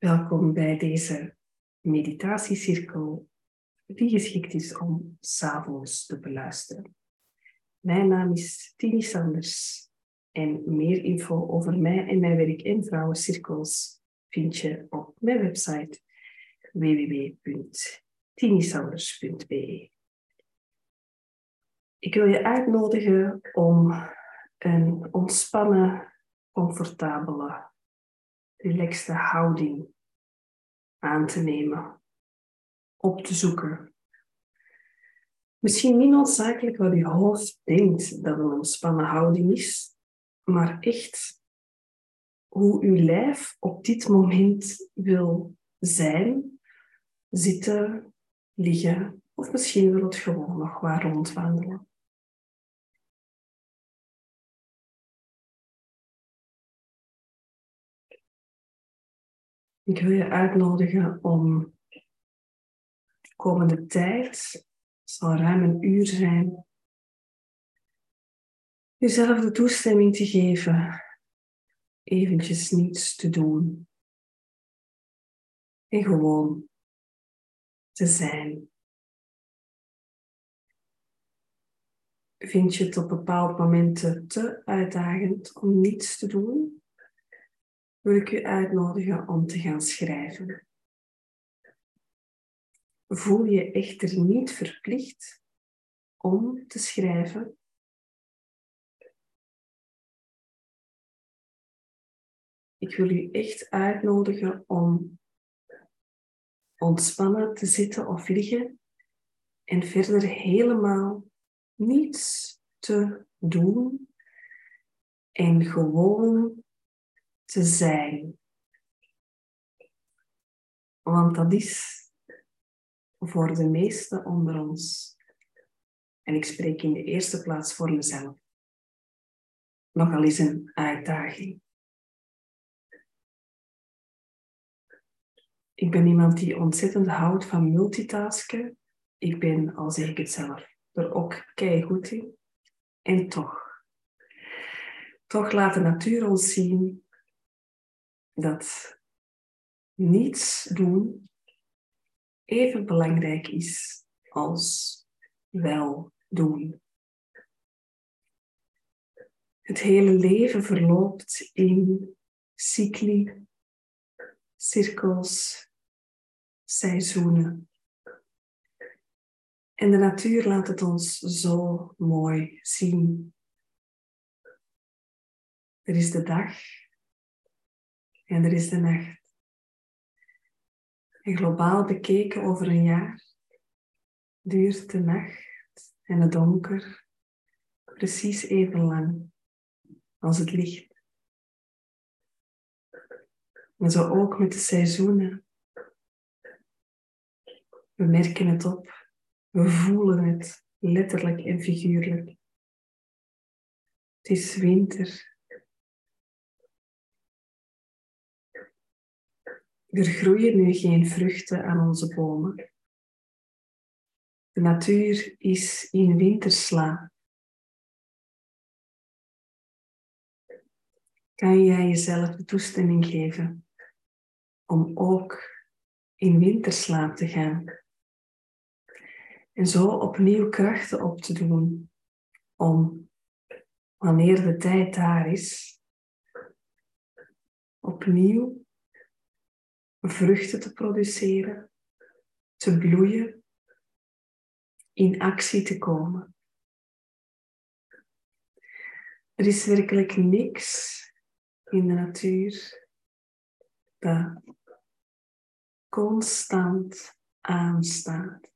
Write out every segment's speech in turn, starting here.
Welkom bij deze meditatiecirkel die geschikt is om s'avonds te beluisteren. Mijn naam is Tini Sanders en meer info over mij en mijn werk in vrouwencirkels vind je op mijn website www.tinisanders.be. Ik wil je uitnodigen om een ontspannen, comfortabele relaxte houding aan te nemen, op te zoeken. Misschien niet noodzakelijk wat je hoofd denkt dat een ontspannen houding is, maar echt hoe uw lijf op dit moment wil zijn, zitten, liggen of misschien wil het gewoon nog waar rondwandelen. Ik wil je uitnodigen om de komende tijd, het zal ruim een uur zijn, jezelf de toestemming te geven eventjes niets te doen. En gewoon te zijn. Vind je het op bepaalde momenten te uitdagend om niets te doen? Wil ik u uitnodigen om te gaan schrijven. Voel je echter niet verplicht om te schrijven. Ik wil u echt uitnodigen om ontspannen te zitten of liggen en verder helemaal niets te doen en gewoon te zijn. Want dat is voor de meesten onder ons, en ik spreek in de eerste plaats voor mezelf, nogal eens een uitdaging. Ik ben iemand die ontzettend houdt van multitasken. Ik ben, al zeg ik het zelf, er ook goed in. En toch, toch laat de natuur ons zien dat niets doen even belangrijk is als wel doen. Het hele leven verloopt in cycli, cirkels, seizoenen. En de natuur laat het ons zo mooi zien. Er is de dag en er is de nacht. En globaal bekeken over een jaar duurt de nacht en het donker precies even lang als het licht. En zo ook met de seizoenen. We merken het op, we voelen het letterlijk en figuurlijk. Het is winter Er groeien nu geen vruchten aan onze bomen. De natuur is in winterslaap. Kan jij jezelf de toestemming geven om ook in winterslaap te gaan? En zo opnieuw krachten op te doen om, wanneer de tijd daar is, opnieuw vruchten te produceren, te bloeien, in actie te komen. Er is werkelijk niks in de natuur dat constant aanstaat.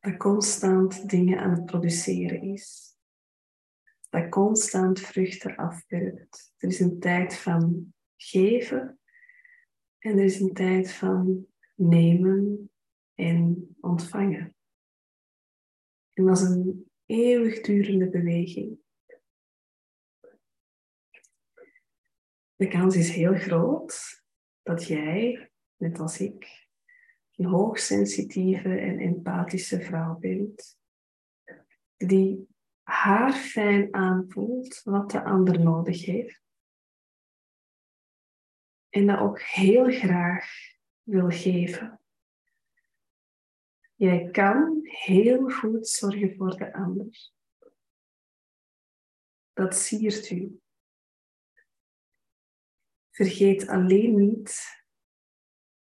Dat constant dingen aan het produceren is. Dat constant vruchten afwerpt. Er is een tijd van geven en er is een tijd van nemen en ontvangen. En dat is een eeuwigdurende beweging. De kans is heel groot dat jij, net als ik, een hoogsensitieve en empathische vrouw bent, die haar fijn aanvoelt wat de ander nodig heeft En dat ook heel graag wil geven. Jij kan heel goed zorgen voor de ander. Dat siert u. Vergeet alleen niet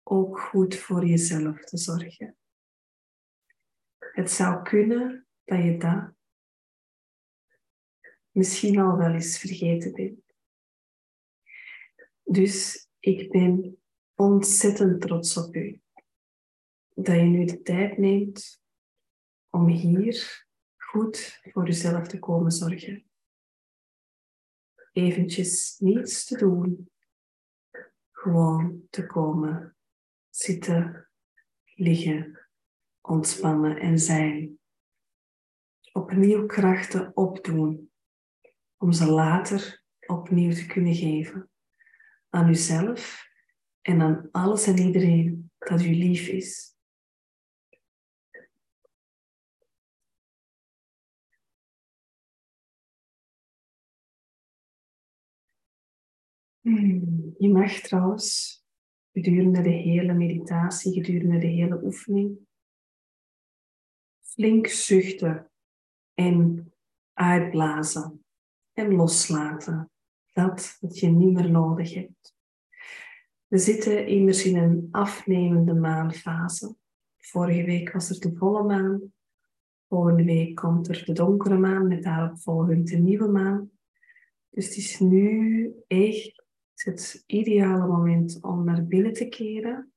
ook goed voor jezelf te zorgen. Het zou kunnen dat je dat misschien al wel eens vergeten bent. Dus ik ben ontzettend trots op u. Dat je nu de tijd neemt om hier goed voor uzelf te komen zorgen. Eventjes niets te doen. Gewoon te komen zitten, liggen, ontspannen en zijn. Opnieuw krachten opdoen om ze later opnieuw te kunnen geven aan uzelf en aan alles en iedereen dat u lief is. Hmm, je mag trouwens gedurende de hele meditatie, gedurende de hele oefening, flink zuchten en uitblazen en loslaten. Dat wat je niet meer nodig hebt. We zitten immers in een afnemende maanfase. Vorige week was er de volle maan. Volgende week komt er de donkere maan met daarop volgend de nieuwe maan. Dus het is nu echt het ideale moment om naar binnen te keren.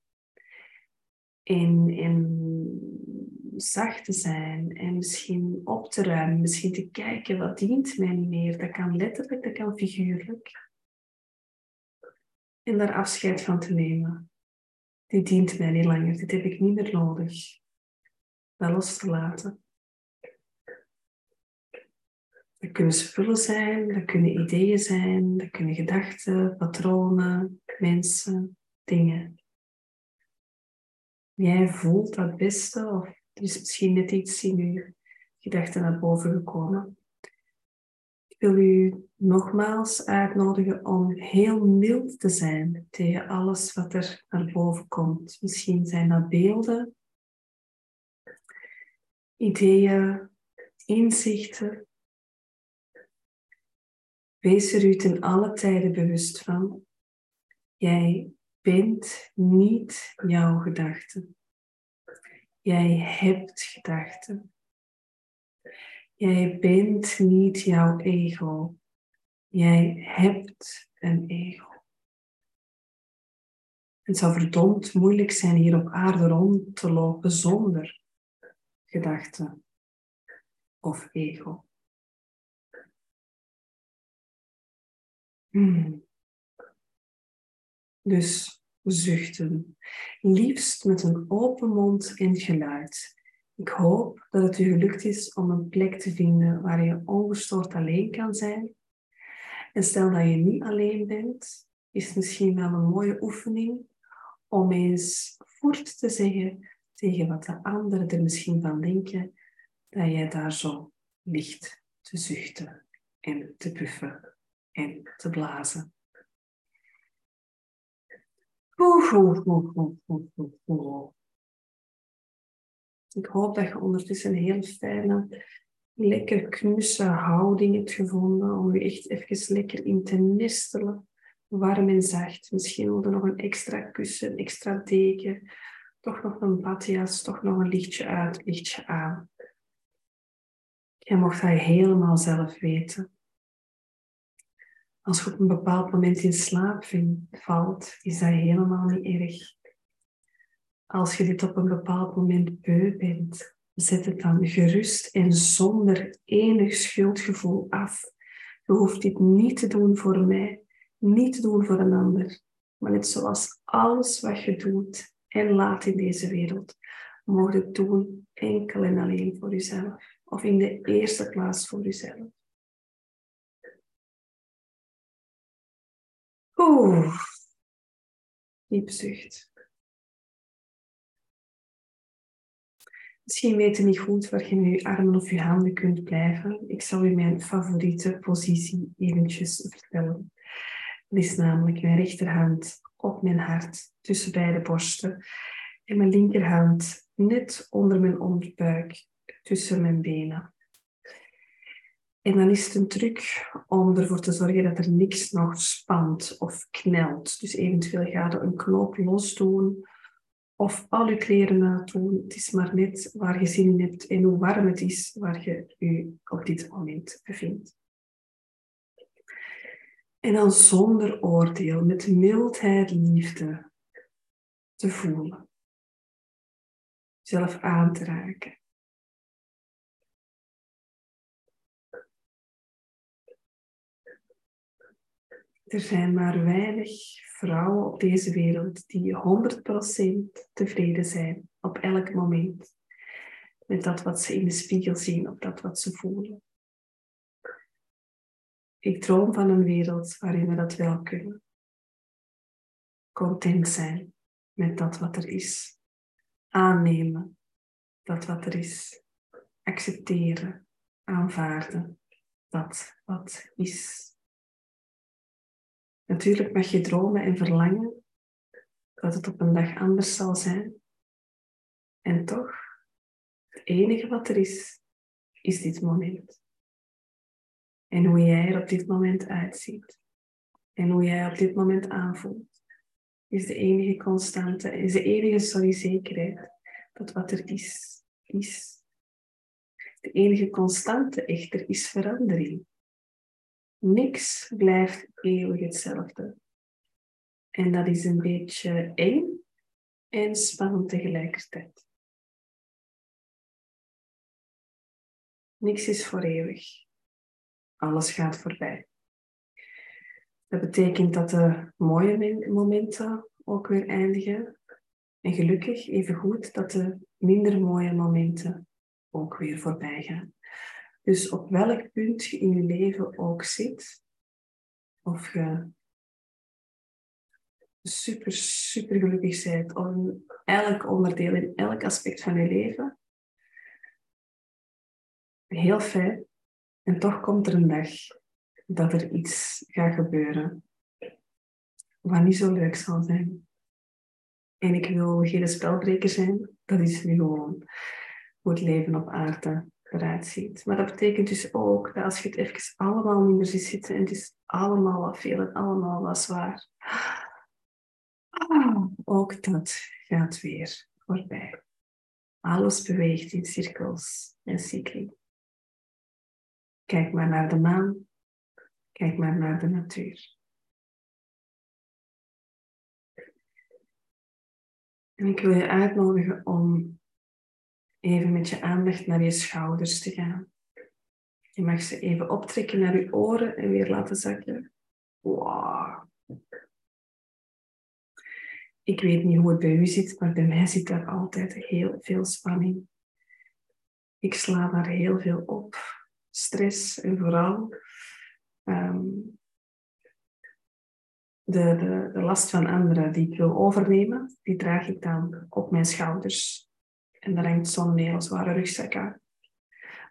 En, en zacht te zijn en misschien op te ruimen, misschien te kijken wat dient mij niet meer. Dat kan letterlijk, dat kan figuurlijk. En daar afscheid van te nemen. Dit dient mij niet langer, dit heb ik niet meer nodig. Dat los te laten. Dat kunnen spullen zijn, dat kunnen ideeën zijn, dat kunnen gedachten, patronen, mensen, dingen. Jij voelt dat beste of is misschien net iets in je gedachten naar boven gekomen. Ik wil u nogmaals uitnodigen om heel mild te zijn tegen alles wat er naar boven komt. Misschien zijn dat beelden, ideeën, inzichten, Wees er u ten alle tijden bewust van. Jij bent niet jouw gedachten. Jij hebt gedachten. Jij bent niet jouw ego. Jij hebt een ego. Het zou verdomd moeilijk zijn hier op aarde rond te lopen zonder gedachten of ego. Hmm. Dus zuchten. Liefst met een open mond en geluid. Ik hoop dat het u gelukt is om een plek te vinden waar je ongestoord alleen kan zijn. En stel dat je niet alleen bent, is misschien wel een mooie oefening om eens voort te zeggen tegen wat de anderen er misschien van denken, dat jij daar zo ligt te zuchten en te puffen en te blazen. Ik hoop dat je ondertussen een heel fijne, lekker knusse houding hebt gevonden om je echt even lekker in te nestelen. Warm en zacht. Misschien wil je nog een extra kussen, een extra deken. Toch nog een badjas, toch nog een lichtje uit, lichtje aan. Je mocht dat helemaal zelf weten. Als je op een bepaald moment in slaap valt, is dat helemaal niet erg. Als je dit op een bepaald moment beu bent, zet het dan gerust en zonder enig schuldgevoel af. Je hoeft dit niet te doen voor mij, niet te doen voor een ander. Maar net zoals alles wat je doet en laat in deze wereld, je het doen enkel en alleen voor jezelf. Of in de eerste plaats voor jezelf. Oeh. Diep zucht. Misschien weet je niet goed waar je met je armen of je handen kunt blijven. Ik zal u mijn favoriete positie eventjes vertellen. Dat is namelijk mijn rechterhand op mijn hart, tussen beide borsten. En mijn linkerhand net onder mijn onderbuik, tussen mijn benen. En dan is het een truc om ervoor te zorgen dat er niks nog spant of knelt. Dus eventueel ga je een knoop los doen of al je kleren doen. Het is maar net waar je zin in hebt en hoe warm het is waar je je op dit moment bevindt. En dan zonder oordeel, met mildheid, liefde te voelen. Zelf aan te raken. Er zijn maar weinig vrouwen op deze wereld die 100% tevreden zijn op elk moment met dat wat ze in de spiegel zien of dat wat ze voelen. Ik droom van een wereld waarin we dat wel kunnen. Content zijn met dat wat er is. Aannemen dat wat er is. Accepteren, aanvaarden dat wat is. Natuurlijk mag je dromen en verlangen dat het op een dag anders zal zijn. En toch, het enige wat er is, is dit moment. En hoe jij er op dit moment uitziet. En hoe jij op dit moment aanvoelt. Is de enige constante, is de enige sorry, zekerheid dat wat er is, is. De enige constante echter is verandering. Niks blijft eeuwig hetzelfde. En dat is een beetje eng en spannend tegelijkertijd. Niks is voor eeuwig. Alles gaat voorbij. Dat betekent dat de mooie momenten ook weer eindigen. En gelukkig even goed dat de minder mooie momenten ook weer voorbij gaan. Dus op welk punt je in je leven ook zit, of je super, super gelukkig bent, in elk onderdeel, in elk aspect van je leven, heel fijn. En toch komt er een dag dat er iets gaat gebeuren wat niet zo leuk zal zijn. En ik wil geen spelbreker zijn, dat is nu gewoon hoe het leven op aarde eruit ziet. Maar dat betekent dus ook dat als je het even allemaal niet meer ziet zitten en het is allemaal wat veel en allemaal wat zwaar, ah, ook dat gaat weer voorbij. Alles beweegt in cirkels en cycli. Kijk maar naar de maan. Kijk maar naar de natuur. En ik wil je uitnodigen om even met je aandacht naar je schouders te gaan. Je mag ze even optrekken naar je oren en weer laten zakken. Ik weet niet hoe het bij u zit, maar bij mij zit daar altijd heel veel spanning. Ik sla daar heel veel op. Stress en vooral ehm, de, de, de last van anderen die ik wil overnemen, die draag ik dan op mijn schouders. En daar hangt zo'n hele zware rugzak aan.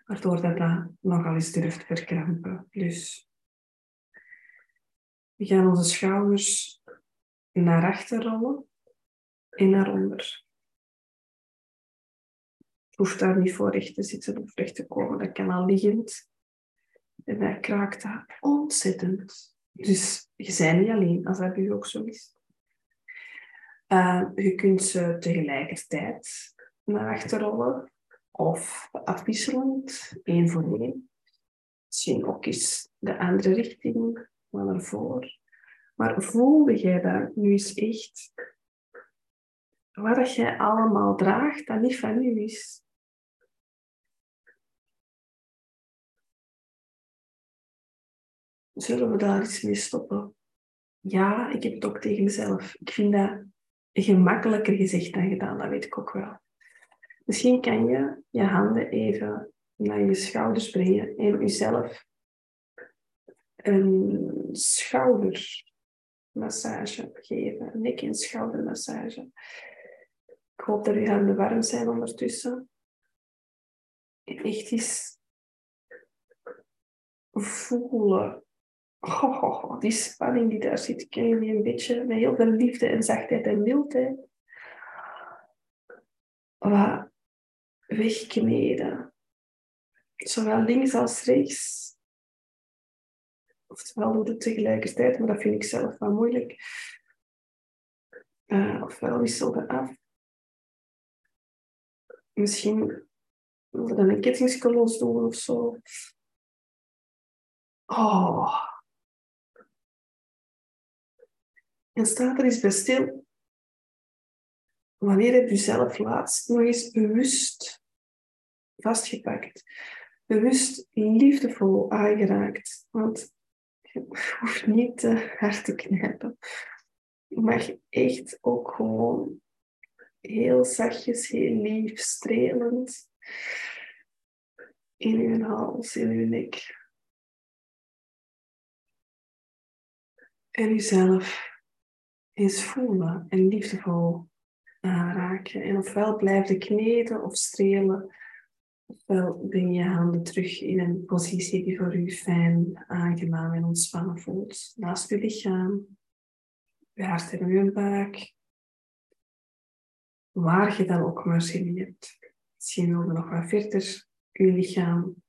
Waardoor dat, dat nogal eens durft verkrampen. Dus we gaan onze schouders naar achter rollen en naar onder. Hoeft daar niet voor recht te zitten of recht te komen. Dat kan al liggend. En dat kraakt dat ontzettend. Dus je bent niet alleen als dat bij u ook zo is. Uh, je kunt ze tegelijkertijd naar achter rollen of afwisselend, één voor één. Misschien ook eens de andere richting, maar naar voren. Maar voelde jij dat nu eens echt? Wat jij allemaal draagt, dat niet van u is. Zullen we daar iets mee stoppen? Ja, ik heb het ook tegen mezelf. Ik vind dat gemakkelijker gezegd dan gedaan, dat weet ik ook wel. Misschien kan je je handen even naar je schouders brengen en jezelf een schoudermassage geven. Een nek- en schoudermassage. Ik hoop dat je handen warm zijn ondertussen. En echt eens voelen die spanning die daar zit, ken je die een beetje met heel veel liefde en zachtheid en mildheid. Wat wegkneden. Zowel links als rechts. Oftewel doet het tegelijkertijd, maar dat vind ik zelf wel moeilijk. Uh, ofwel wisselde af. Misschien we dan een kettingskolons doen of zo. Oh. En staat er eens bij stil. Wanneer heb je zelf laatst nog eens bewust vastgepakt, bewust liefdevol aangeraakt? Want je hoeft niet te hard te knijpen. Je mag echt ook gewoon heel zachtjes, heel lief, strelend in uw hals, in uw nek. En uzelf eens voelen en liefdevol aanraken. En ofwel blijf je kneden of strelen, ofwel breng je handen terug in een positie die voor u fijn, aangenaam en ontspannen voelt. Naast uw lichaam, uw hart en uw buik. Waar je dan ook maar zin in hebt. Misschien nog wat verder uw lichaam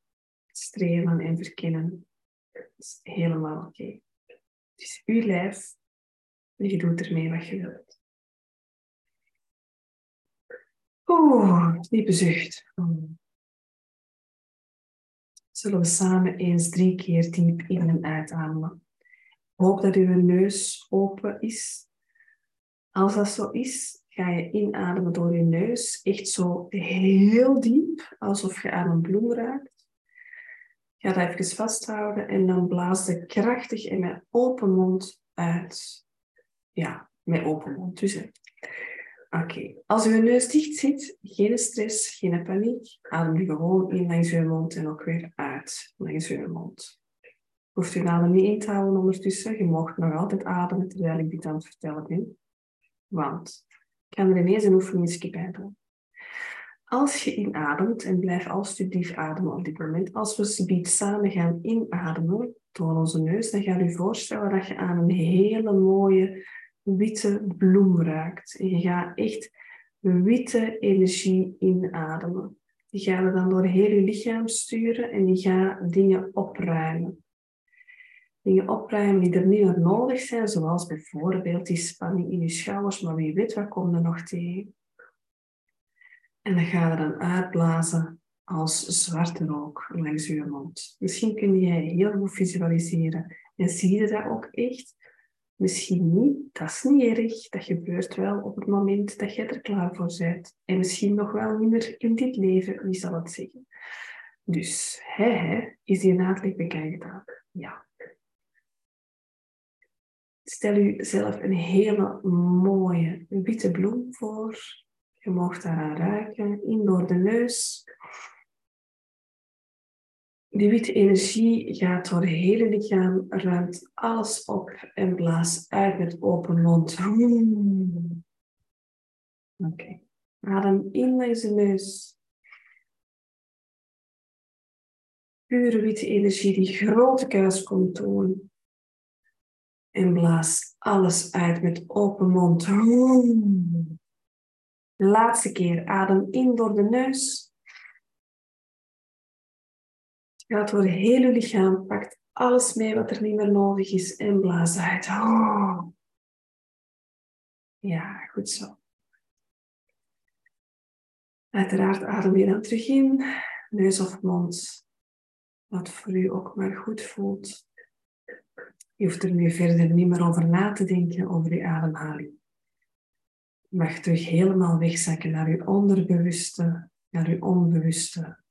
strelen en verkennen. Dat is helemaal oké. Het is uw lijf en je doet ermee wat je wilt. Oeh, diepe zucht. Zullen we samen eens drie keer diep in en uitademen. Ik hoop dat uw neus open is. Als dat zo is, ga je inademen door je neus. Echt zo heel diep, alsof je aan een bloem raakt. Ga dat even vasthouden en dan blaas je krachtig en met open mond uit. Ja, met open mond. Dus, Oké, als uw neus dicht zit, geen stress, geen paniek. Adem je gewoon in langs uw mond en ook weer uit langs uw mond. Hoeft u adem niet in te houden ondertussen. Je mag nog altijd ademen terwijl ik dit aan het vertellen ben. Want ik ga er ineens een oefeningsje bij doen. Als je inademt, en blijf alsjeblieft ademen op dit moment, als we subiet samen gaan inademen door onze neus, dan ga je je voorstellen dat je aan een hele mooie witte bloem raakt. En je gaat echt witte energie inademen. Die gaan we dan door heel je lichaam sturen en die gaan dingen opruimen dingen opruimen die er niet meer nodig zijn, zoals bijvoorbeeld die spanning in je schouders, maar wie weet, wat komt er nog tegen? En dan ga je dan uitblazen als zwarte rook langs je mond. Misschien kun je heel goed visualiseren en zie je dat ook echt. Misschien niet, dat is niet erg. Dat gebeurt wel op het moment dat je er klaar voor bent. En misschien nog wel niet meer in dit leven, wie zal het zeggen. Dus, hè, hè, is die bekend gedaan? Ja. Stel u zelf een hele mooie witte bloem voor. Je mag daaraan ruiken, in door de neus. Die witte energie gaat door het hele lichaam, ruimt alles op en blaast uit met open mond. Oké. Adem in langs de neus. Pure witte energie die grote kuis komt doen. En blaas alles uit met open mond. laatste keer adem in door de neus. Gaat door het hele lichaam, pakt alles mee wat er niet meer nodig is en blaas uit. Ja, goed zo. Uiteraard adem je dan terug in, neus of mond, wat voor u ook maar goed voelt. Je hoeft er nu verder niet meer over na te denken, over je ademhaling. Je mag terug helemaal wegzakken naar je onderbewuste, naar je onbewuste.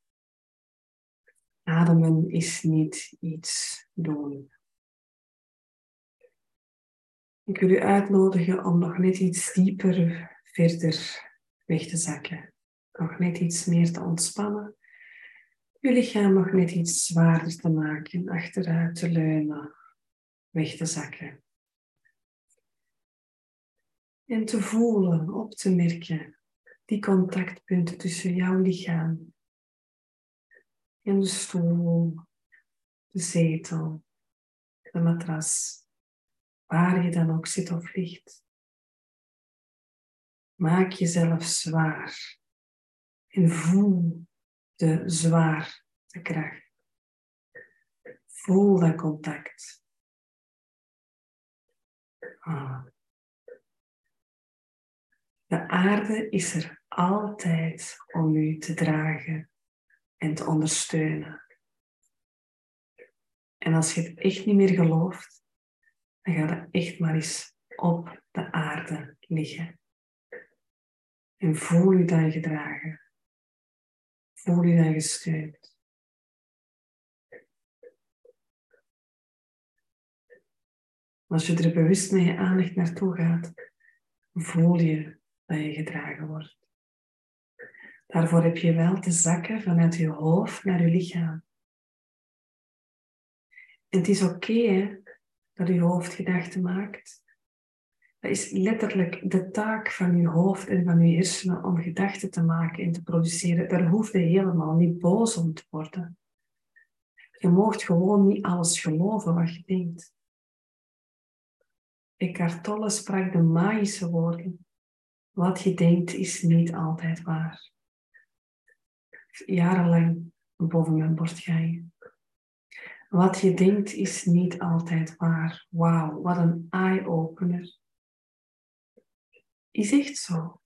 Ademen is niet iets doen. Ik wil u uitnodigen om nog net iets dieper verder weg te zakken. Nog net iets meer te ontspannen. Je lichaam nog net iets zwaarder te maken, achteruit te leunen weg te zakken. En te voelen, op te merken, die contactpunten tussen jouw lichaam en de stoel, de zetel, de matras, waar je dan ook zit of ligt. Maak jezelf zwaar en voel de zwaartekracht. Voel dat contact. Ah. De aarde is er altijd om u te dragen en te ondersteunen. En als je het echt niet meer gelooft, dan ga je echt maar eens op de aarde liggen. En voel je dan gedragen. Voel je dan gesteund. Als je er bewust met je aandacht naartoe gaat, voel je dat je gedragen wordt. Daarvoor heb je wel te zakken vanuit je hoofd naar je lichaam. En het is oké dat je hoofd gedachten maakt. Dat is letterlijk de taak van je hoofd en van je hersenen om gedachten te maken en te produceren. Daar hoef je helemaal niet boos om te worden. Je moogt gewoon niet alles geloven wat je denkt. Eckhart Tolle sprak de magische woorden. Wat je denkt is niet altijd waar. Jarenlang boven mijn borst gaan. Wat je denkt is niet altijd waar. Wauw, wat een eye-opener. Is echt zo.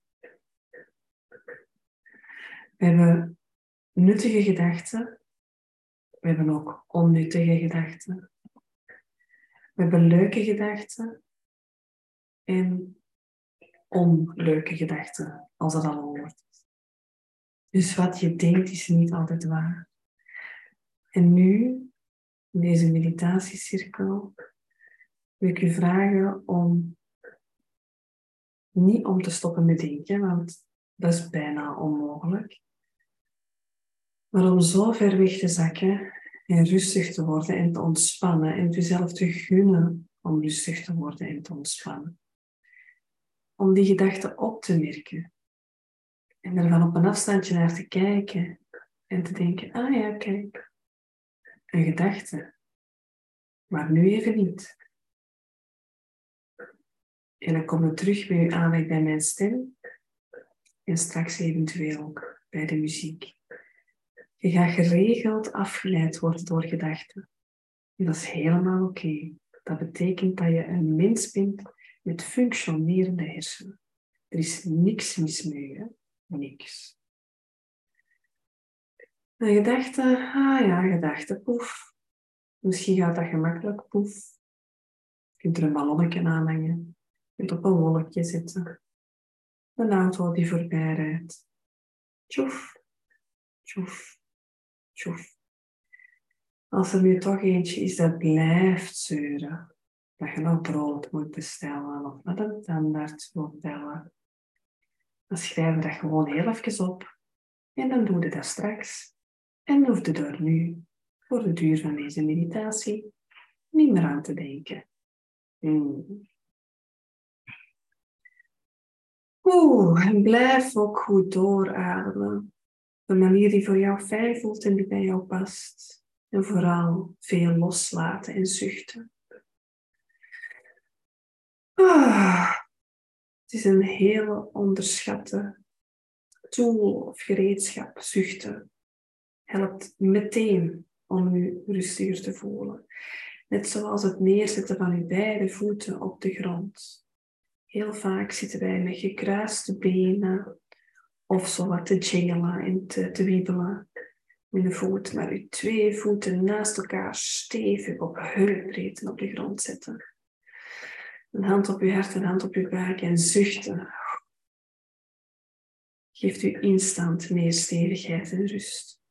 We hebben nuttige gedachten. We hebben ook onnuttige gedachten. We hebben leuke gedachten en onleuke gedachten, als dat al hoort. Dus wat je denkt is niet altijd waar. En nu, in deze meditatiecirkel, wil ik u vragen om niet om te stoppen met denken, want dat is bijna onmogelijk. Maar om zo ver weg te zakken en rustig te worden en te ontspannen en jezelf te gunnen om rustig te worden en te ontspannen om die gedachten op te merken. En er van op een afstandje naar te kijken en te denken, ah ja, kijk, een gedachte. Maar nu even niet. En dan kom je terug met je aandacht bij mijn stem. En straks eventueel ook bij de muziek. Je gaat geregeld afgeleid worden door gedachten. En dat is helemaal oké. Dat betekent dat je een mens bent met functionerende hersenen. Er is niks mis mee, hè? Niks. Een gedachte, ah ja, gedachte, poef. Misschien gaat dat gemakkelijk, poef. Je kunt er een ballonnetje aanhangen. Je kunt op een wolkje zitten. Een auto die voorbij rijdt. Tjoef, tjoef, tjoef. Als er nu toch eentje is dat blijft zeuren, dat je nog brood moet bestellen of met een tandarts moet bellen. Dan schrijf je dat gewoon heel even op en dan doe je dat straks. En hoef je er nu, voor de duur van deze meditatie, niet meer aan te denken. Hmm. Oeh, en blijf ook goed doorademen. Op een manier die voor jou fijn voelt en die bij jou past. En vooral veel loslaten en zuchten. Ah, is een hele onderschatte tool of gereedschap, zuchten. Helpt meteen om u rustiger te voelen. Net zoals het neerzetten van uw beide voeten op de grond. Heel vaak zitten wij met gekruiste benen of zo wat te jingelen en te, wiebelen met de voet, maar uw twee voeten naast elkaar stevig op heupbreedte op de grond zetten. Een hand op uw hart, een hand op uw buik en zuchten. Geeft u instant meer stevigheid en rust.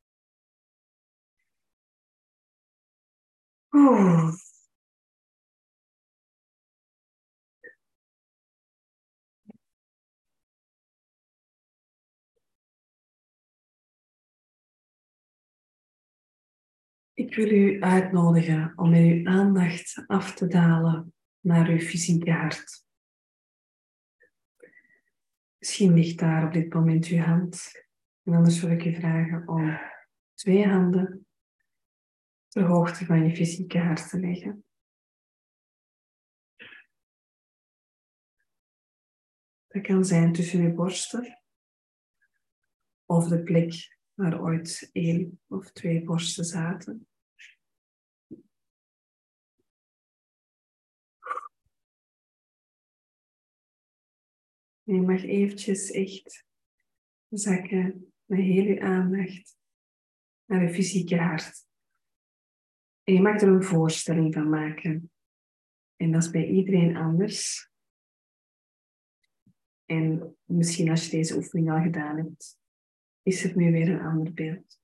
Ik wil u uitnodigen om met uw aandacht af te dalen naar uw fysieke hart. Misschien ligt daar op dit moment uw hand. En anders wil ik je vragen om twee handen de hoogte van je fysieke hart te leggen. Dat kan zijn tussen uw borsten of de plek waar ooit één of twee borsten zaten. Je mag eventjes echt zakken met heel je aandacht naar je fysieke hart. En je mag er een voorstelling van maken. En dat is bij iedereen anders. En misschien als je deze oefening al gedaan hebt, is het nu weer een ander beeld.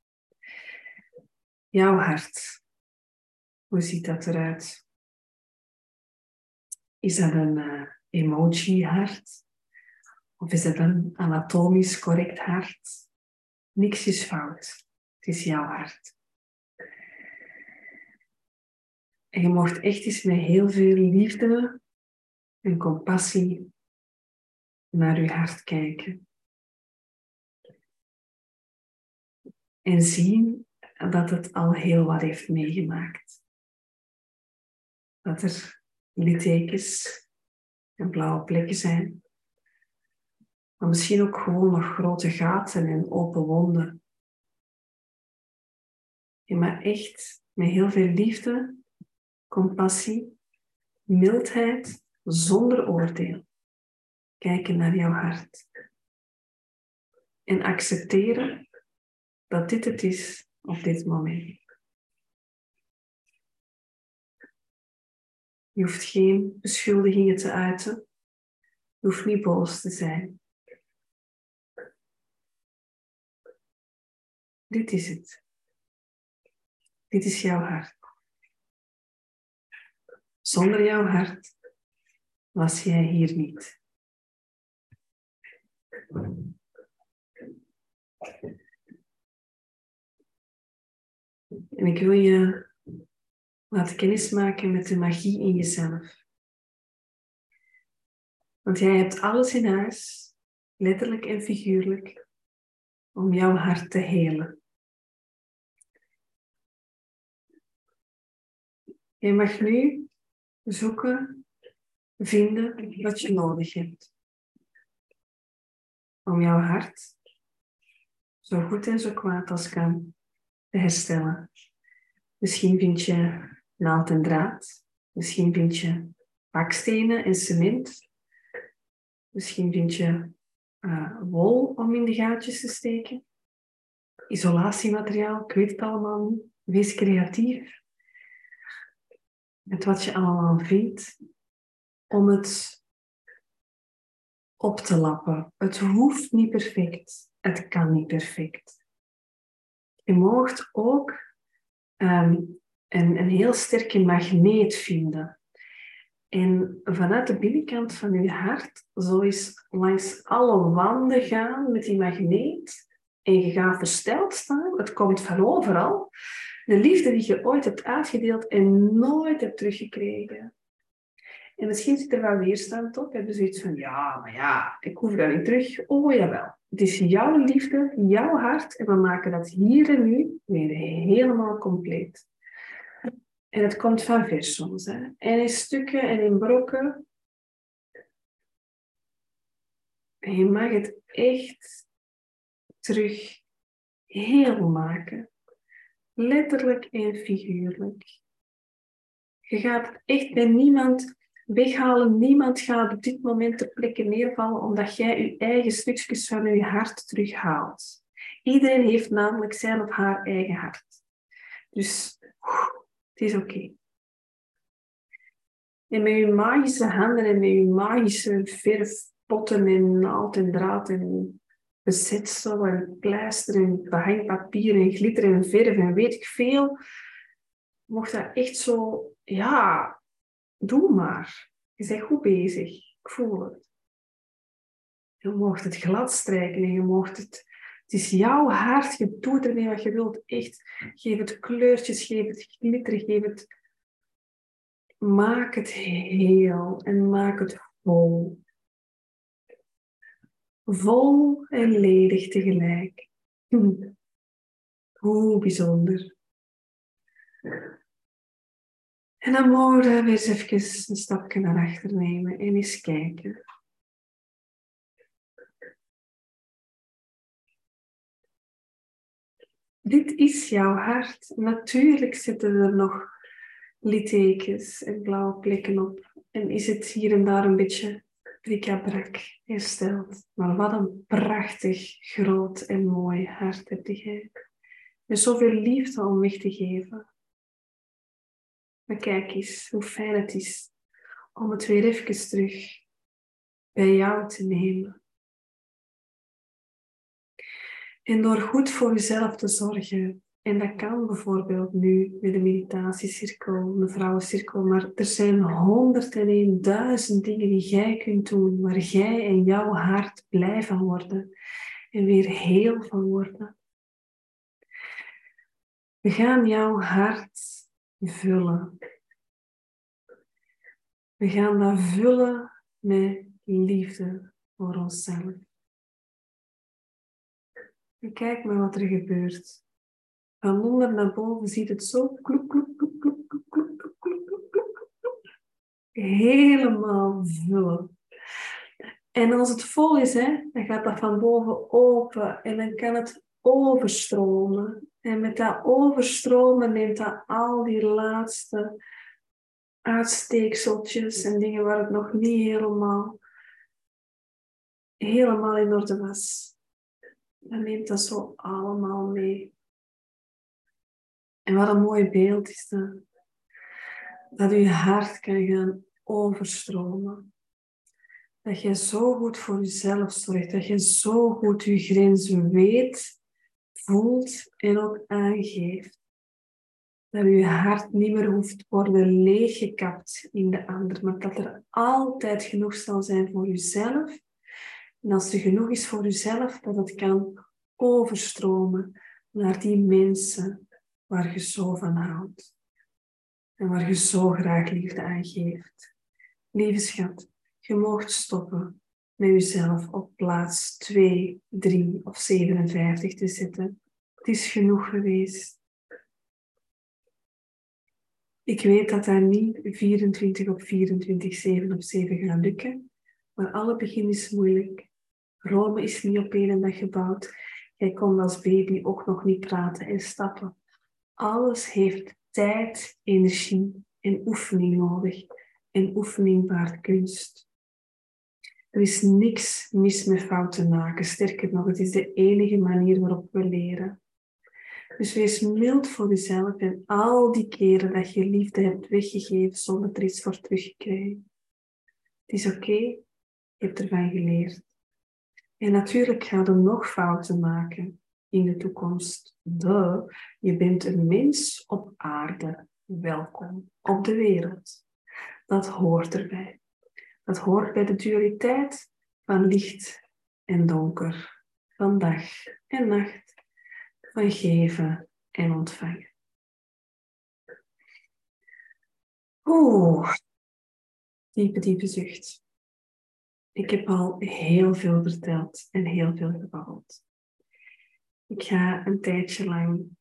Jouw hart. Hoe ziet dat eruit? Is dat een uh, emoji-hart? Of is dat een anatomisch correct hart? Niks is fout. Het is jouw hart. En je mocht echt eens met heel veel liefde en compassie naar je hart kijken. En zien dat het al heel wat heeft meegemaakt. Dat er littekens en blauwe plekken zijn. Maar misschien ook gewoon nog grote gaten en open wonden. Je maar echt met heel veel liefde, compassie, mildheid, zonder oordeel kijken naar jouw hart. En accepteren dat dit het is op dit moment. Je hoeft geen beschuldigingen te uiten. Je hoeft niet boos te zijn. Dit is het. Dit is jouw hart. Zonder jouw hart was jij hier niet. En ik wil je laten kennismaken met de magie in jezelf. Want jij hebt alles in huis, letterlijk en figuurlijk, om jouw hart te helen. Je mag nu zoeken, vinden wat je nodig hebt. Om jouw hart zo goed en zo kwaad als kan te herstellen. Misschien vind je naald en draad. Misschien vind je bakstenen en cement. Misschien vind je uh, wol om in de gaatjes te steken. Isolatiemateriaal, ik weet het allemaal. Wees creatief. Met wat je allemaal vindt. Om het op te lappen. Het hoeft niet perfect. Het kan niet perfect. Je moogt ook um, een, een heel sterke magneet vinden. En vanuit de binnenkant van je hart zo eens langs alle wanden gaan met die magneet. En je gaat versteld staan. Het komt van overal. De liefde die je ooit hebt uitgedeeld en nooit hebt teruggekregen. En misschien zit er wel weerstand op. Hebben ze iets van, ja, maar ja, ik hoef dat niet terug. Oh jawel. Het is jouw liefde, jouw hart. En we maken dat hier en nu weer helemaal compleet. En het komt van vers soms. Hè? En in stukken en in brokken. En je mag het echt terug heel maken. Letterlijk en figuurlijk. Je gaat echt bij niemand weghalen. Niemand gaat op dit moment ter plekke neervallen omdat jij je eigen stukjes van je hart terughaalt. Iedereen heeft namelijk zijn of haar eigen hart. Dus het is oké. En met je magische handen en met je magische verfpotten en naald en draad en bezetsel en pleister en behangpapier en glitter en verf en weet ik veel, mocht dat echt zo, ja, doe maar. Je bent goed bezig. Ik voel het. Je mocht het glad strijken en je mocht het... Het is jouw hart, je doet ermee wat je wilt. Echt, geef het kleurtjes, geef het glitter, geef het... Maak het heel en maak het vol. Vol en ledig tegelijk. Hm. Hoe bijzonder. En dan mogen we eens even een stapje naar achter nemen en eens kijken. Dit is jouw hart. Natuurlijk zitten er nog littekens en blauwe plekken op. En is het hier en daar een beetje prikabrak hersteld. Maar wat een prachtig, groot en mooi hart heb. Met zoveel liefde om weg te geven. Maar kijk eens hoe fijn het is om het weer even terug bij jou te nemen. En door goed voor jezelf te zorgen, en dat kan bijvoorbeeld nu met de meditatiecirkel, de vrouwencirkel, maar er zijn honderd en duizend dingen die jij kunt doen, waar jij en jouw hart blij van worden en weer heel van worden. We gaan jouw hart vullen. We gaan dat vullen met liefde voor onszelf. Kijk maar wat er gebeurt. Van onder naar boven ziet het zo kloek, kloek, kloek, kloek, kloek, Helemaal vullen. En als het vol is, hè, dan gaat dat van boven open en dan kan het overstromen. En met dat overstromen neemt dat al die laatste uitsteekseltjes en dingen waar het nog niet helemaal, helemaal in orde was. Dan neemt dat zo allemaal mee. En wat een mooi beeld is dat. Dat je hart kan gaan overstromen. Dat je zo goed voor jezelf zorgt. Dat je zo goed je grenzen weet, voelt en ook aangeeft. Dat je hart niet meer hoeft worden leeggekapt in de ander, maar dat er altijd genoeg zal zijn voor jezelf. En als er genoeg is voor jezelf, dat het kan overstromen naar die mensen waar je zo van houdt. En waar je zo graag liefde aan geeft. Lieve schat, je mag stoppen met jezelf op plaats 2, 3 of 57 te zetten. Het is genoeg geweest. Ik weet dat dat niet 24 op 24, 7 op 7 gaat lukken. Maar alle begin is moeilijk. Rome is niet op één dag gebouwd. Jij kon als baby ook nog niet praten en stappen. Alles heeft tijd, energie en oefening nodig. En oefening baart kunst. Er is niks mis met fouten maken. Sterker nog, het is de enige manier waarop we leren. Dus wees mild voor jezelf en al die keren dat je liefde hebt weggegeven zonder er iets voor terug te krijgen. Het is oké, je hebt ervan geleerd. En natuurlijk ga je nog fouten maken in de toekomst. De, je bent een mens op aarde. Welkom op de wereld. Dat hoort erbij. Dat hoort bij de dualiteit van licht en donker, van dag en nacht, van geven en ontvangen. Oeh, diepe, diepe zucht. Ik heb al heel veel verteld en heel veel gebabbeld. Ik ga een tijdje lang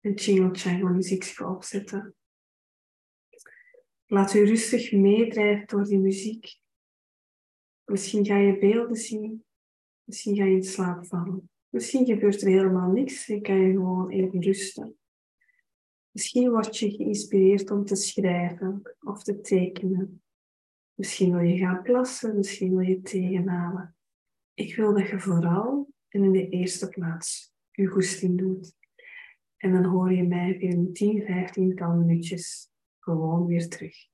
een jingle jangle muziek opzetten. Laat u rustig meedrijven door die muziek. Misschien ga je beelden zien. Misschien ga je in slaap vallen. Misschien gebeurt er helemaal niks en kan je gewoon even rusten. Misschien word je geïnspireerd om te schrijven of te tekenen. Misschien wil je gaan plassen, misschien wil je tegenhalen. Ik wil dat je vooral en in de eerste plaats je goesting doet. En dan hoor je mij een 10, 15 tal minuutjes gewoon weer terug.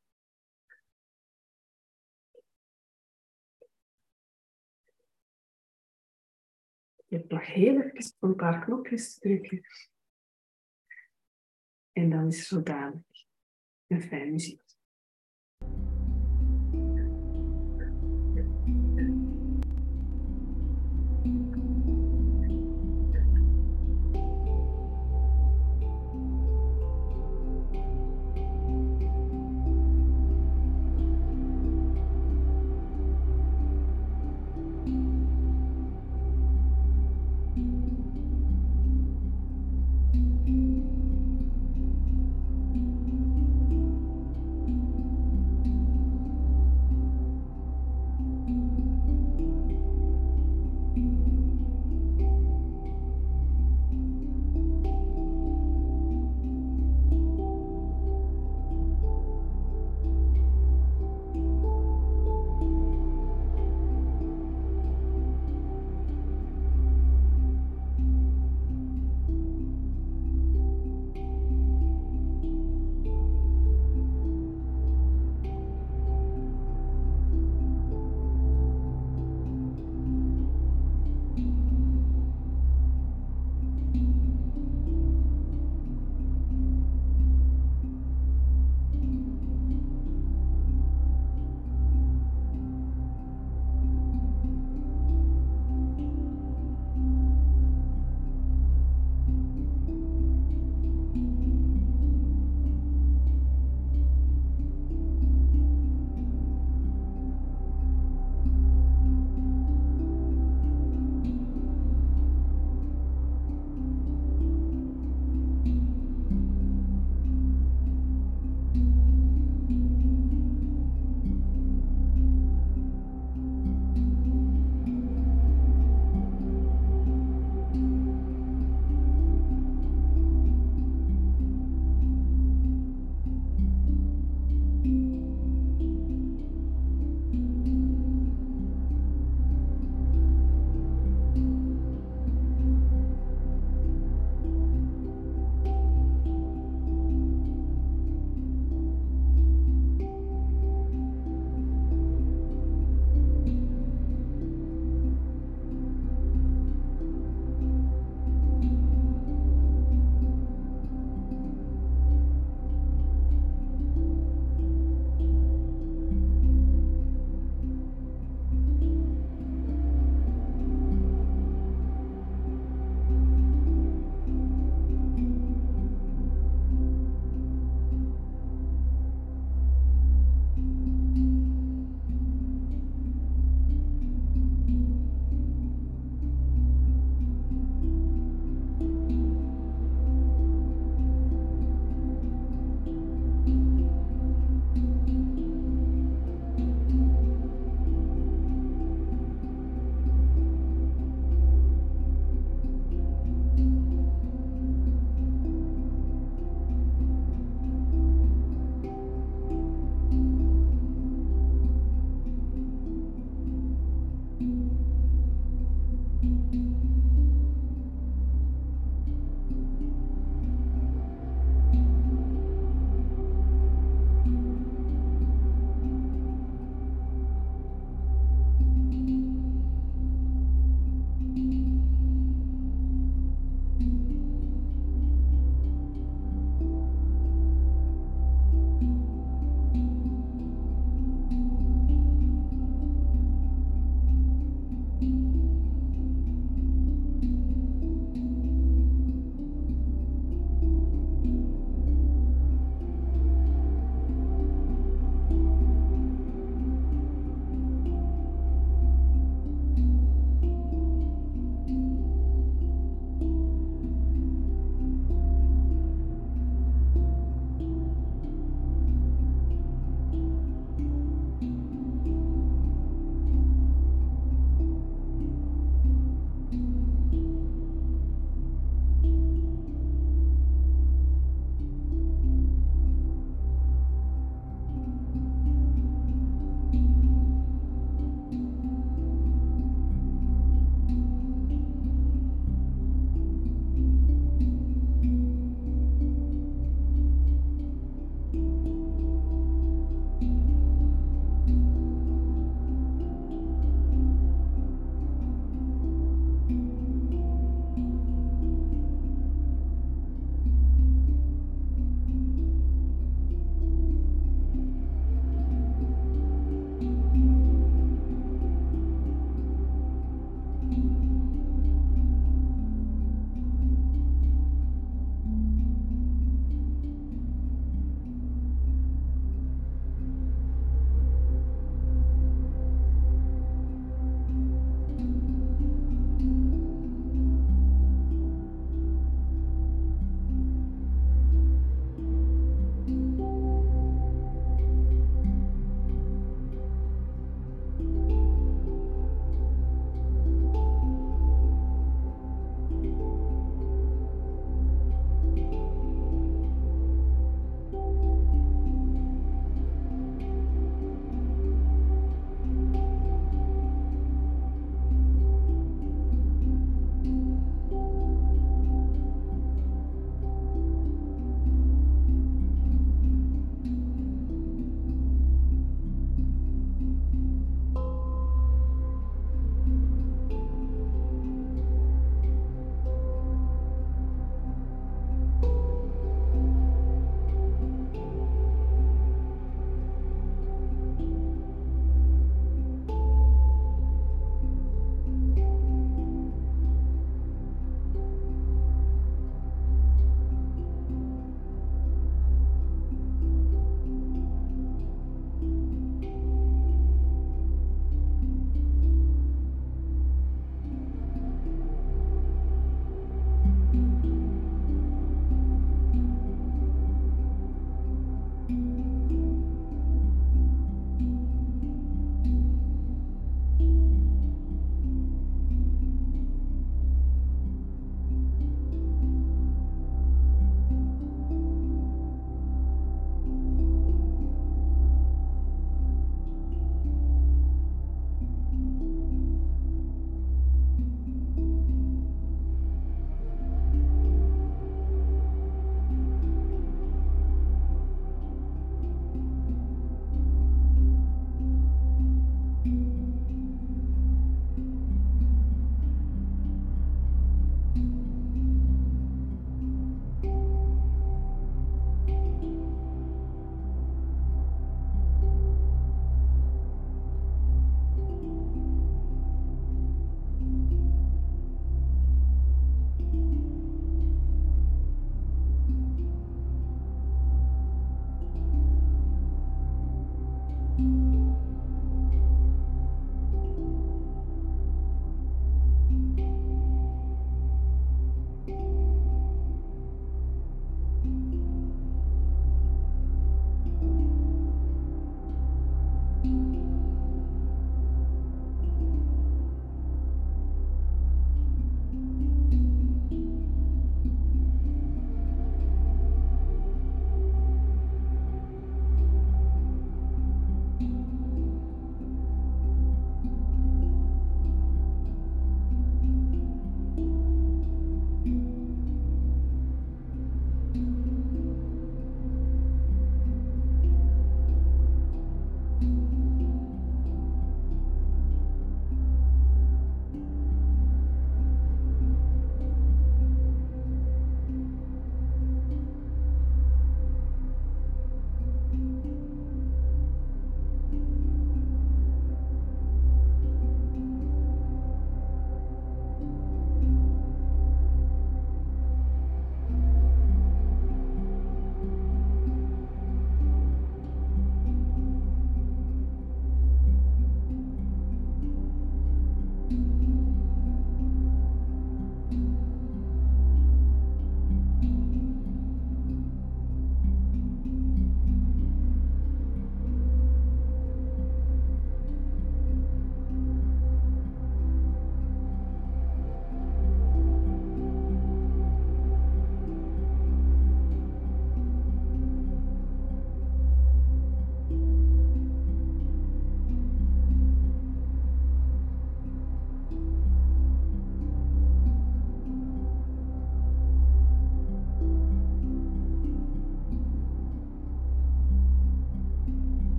Je hebt nog heel even een paar knopjes te drukken. En dan is er zodanig een fijn muziek.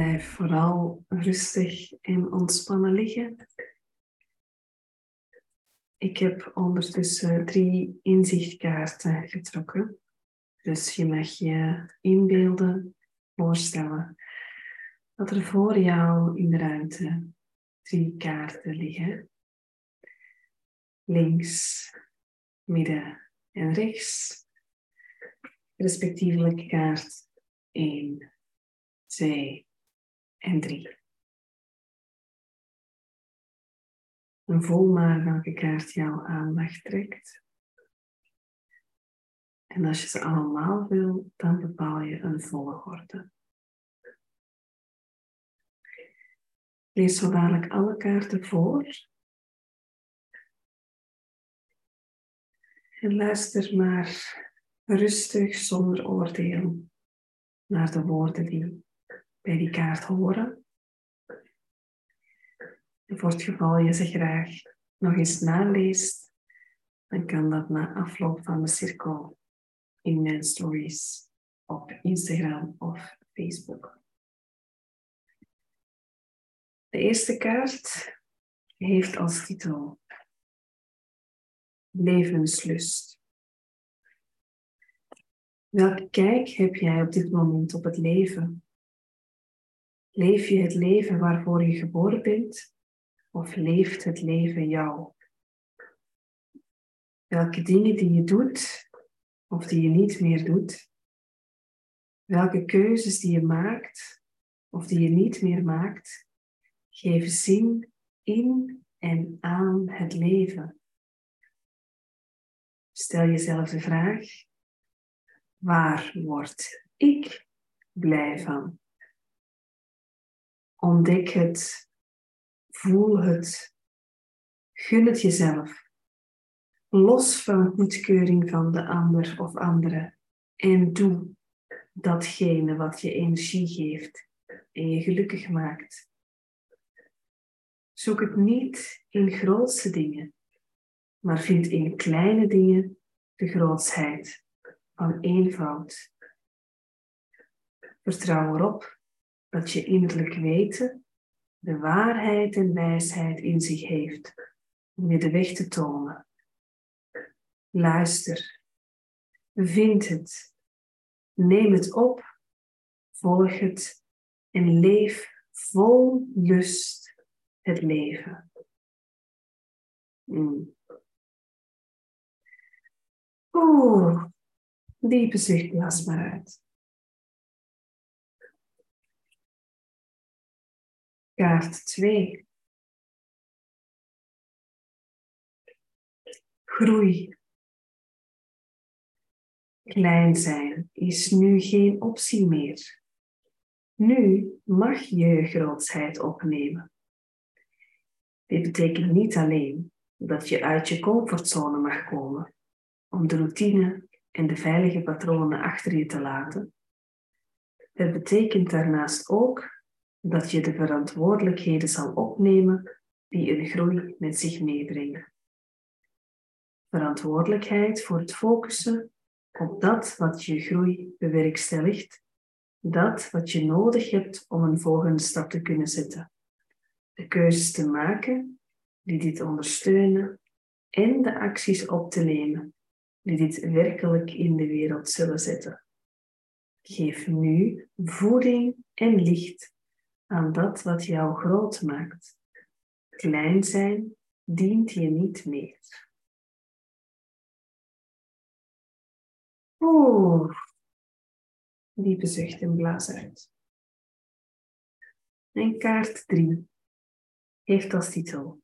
Blijf vooral rustig en ontspannen liggen. Ik heb ondertussen drie inzichtkaarten getrokken. Dus je mag je inbeelden, voorstellen dat er voor jou in de ruimte drie kaarten liggen. Links, midden en rechts. Respectievelijk kaart 1, 2 en 3. En voel maar welke kaart jouw aandacht trekt. En als je ze allemaal wil, dan bepaal je een volgorde. Lees zo dadelijk alle kaarten voor. En luister maar rustig, zonder oordeel, naar de woorden die bij die kaart horen. En voor het geval je ze graag nog eens naleest, dan kan dat na afloop van de cirkel in mijn stories op Instagram of Facebook. De eerste kaart heeft als titel levenslust. Welke kijk heb jij op dit moment op het leven? Leef je het leven waarvoor je geboren bent of leeft het leven jou? Welke dingen die je doet of die je niet meer doet? Welke keuzes die je maakt of die je niet meer maakt, geven zin in en aan het leven? Stel jezelf de vraag, waar word ik blij van? Ontdek het, voel het, gun het jezelf. Los van goedkeuring van de ander of andere. En doe datgene wat je energie geeft en je gelukkig maakt. Zoek het niet in grootste dingen, maar vind in kleine dingen de grootsheid van eenvoud. Vertrouw erop dat je innerlijk weten de waarheid en wijsheid in zich heeft om je de weg te tonen. Luister, vind het, neem het op, volg het en leef vol lust het leven. Mm. Oeh, diepe zucht, blaas maar uit. Kaart 2. Groei. Klein zijn is nu geen optie meer. Nu mag je grootsheid opnemen. Dit betekent niet alleen dat je uit je comfortzone mag komen om de routine en de veilige patronen achter je te laten. Het betekent daarnaast ook dat je de verantwoordelijkheden zal opnemen die een groei met zich meebrengen. Verantwoordelijkheid voor het focussen op dat wat je groei bewerkstelligt, dat wat je nodig hebt om een volgende stap te kunnen zetten. De keuzes te maken die dit ondersteunen en de acties op te nemen die dit werkelijk in de wereld zullen zetten. Geef nu voeding en licht aan dat wat jou groot maakt. Klein zijn dient je niet meer. Oeh, diepe zucht en blaas uit. En kaart 3 heeft als titel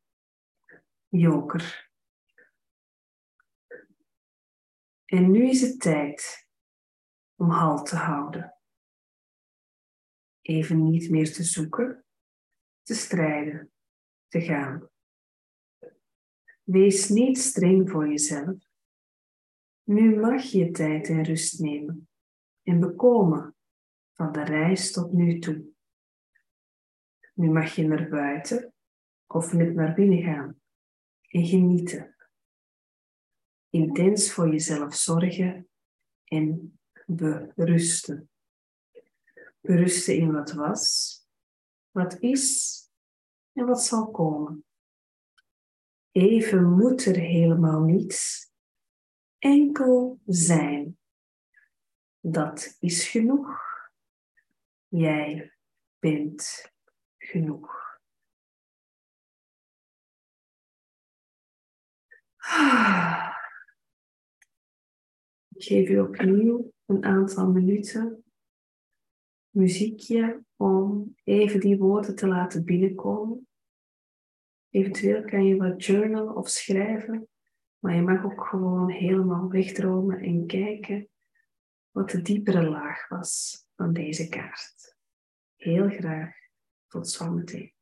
Joker. En nu is het tijd om halt te houden even niet meer te zoeken, te strijden, te gaan. Wees niet streng voor jezelf. Nu mag je tijd en rust nemen en bekomen van de reis tot nu toe. Nu mag je naar buiten of net naar binnen gaan en genieten. Intens voor jezelf zorgen en berusten berusten in wat was, wat is en wat zal komen. Even moet er helemaal niets, enkel zijn. Dat is genoeg. Jij bent genoeg. Ik geef je opnieuw een aantal minuten muziekje om even die woorden te laten binnenkomen. Eventueel kan je wat journalen of schrijven, maar je mag ook gewoon helemaal wegdromen en kijken wat de diepere laag was van deze kaart. Heel graag. Tot zometeen.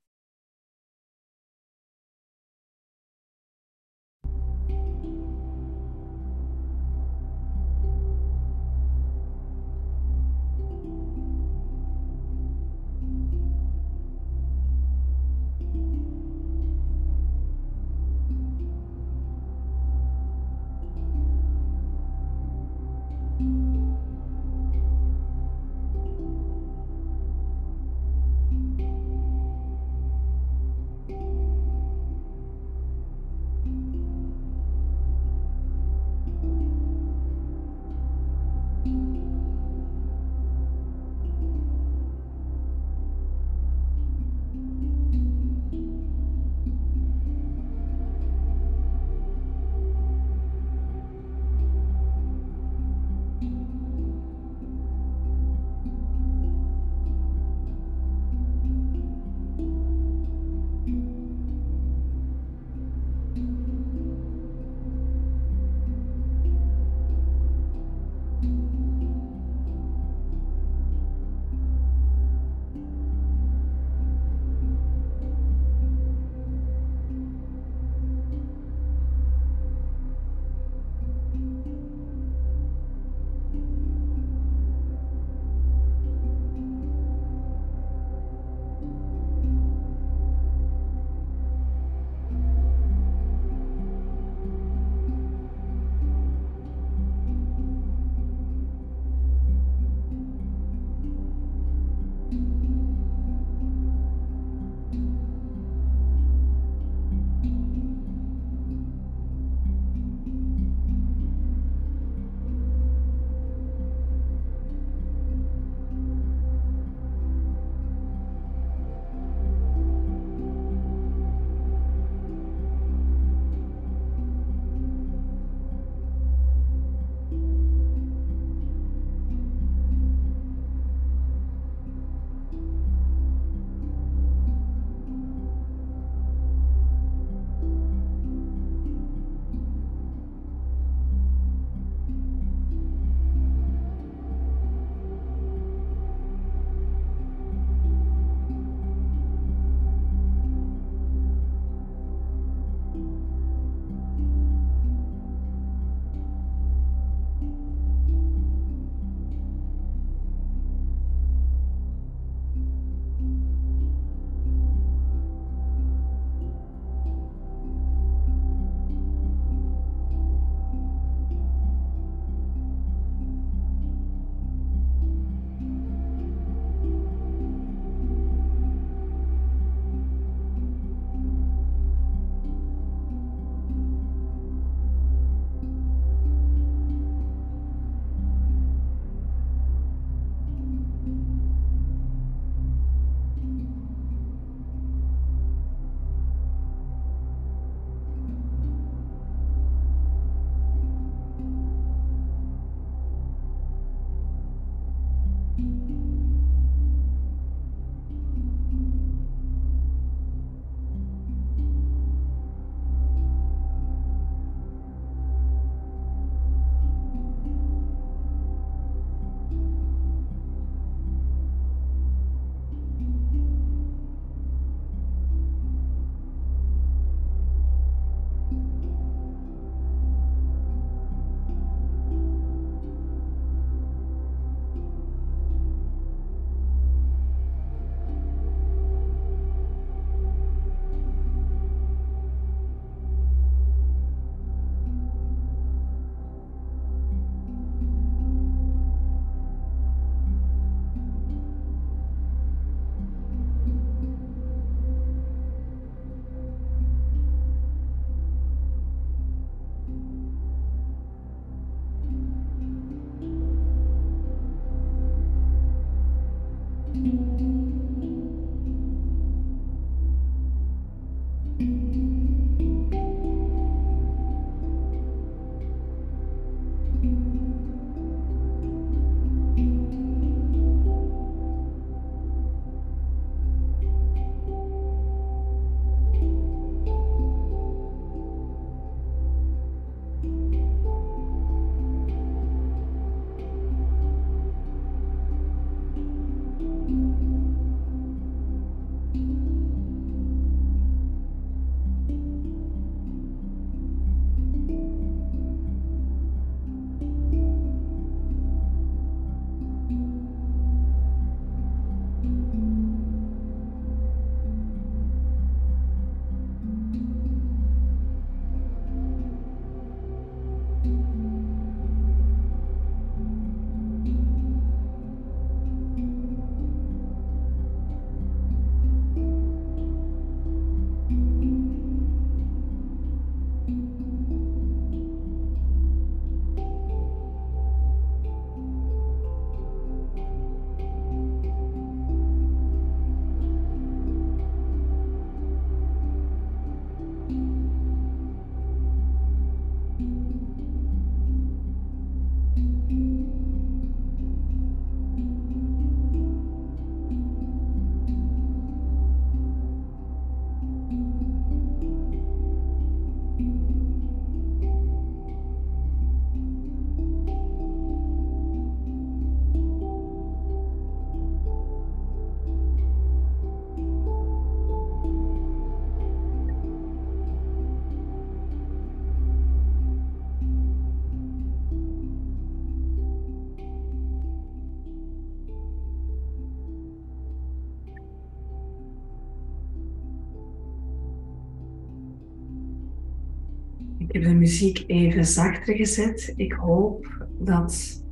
De muziek even zachter gezet. Ik hoop dat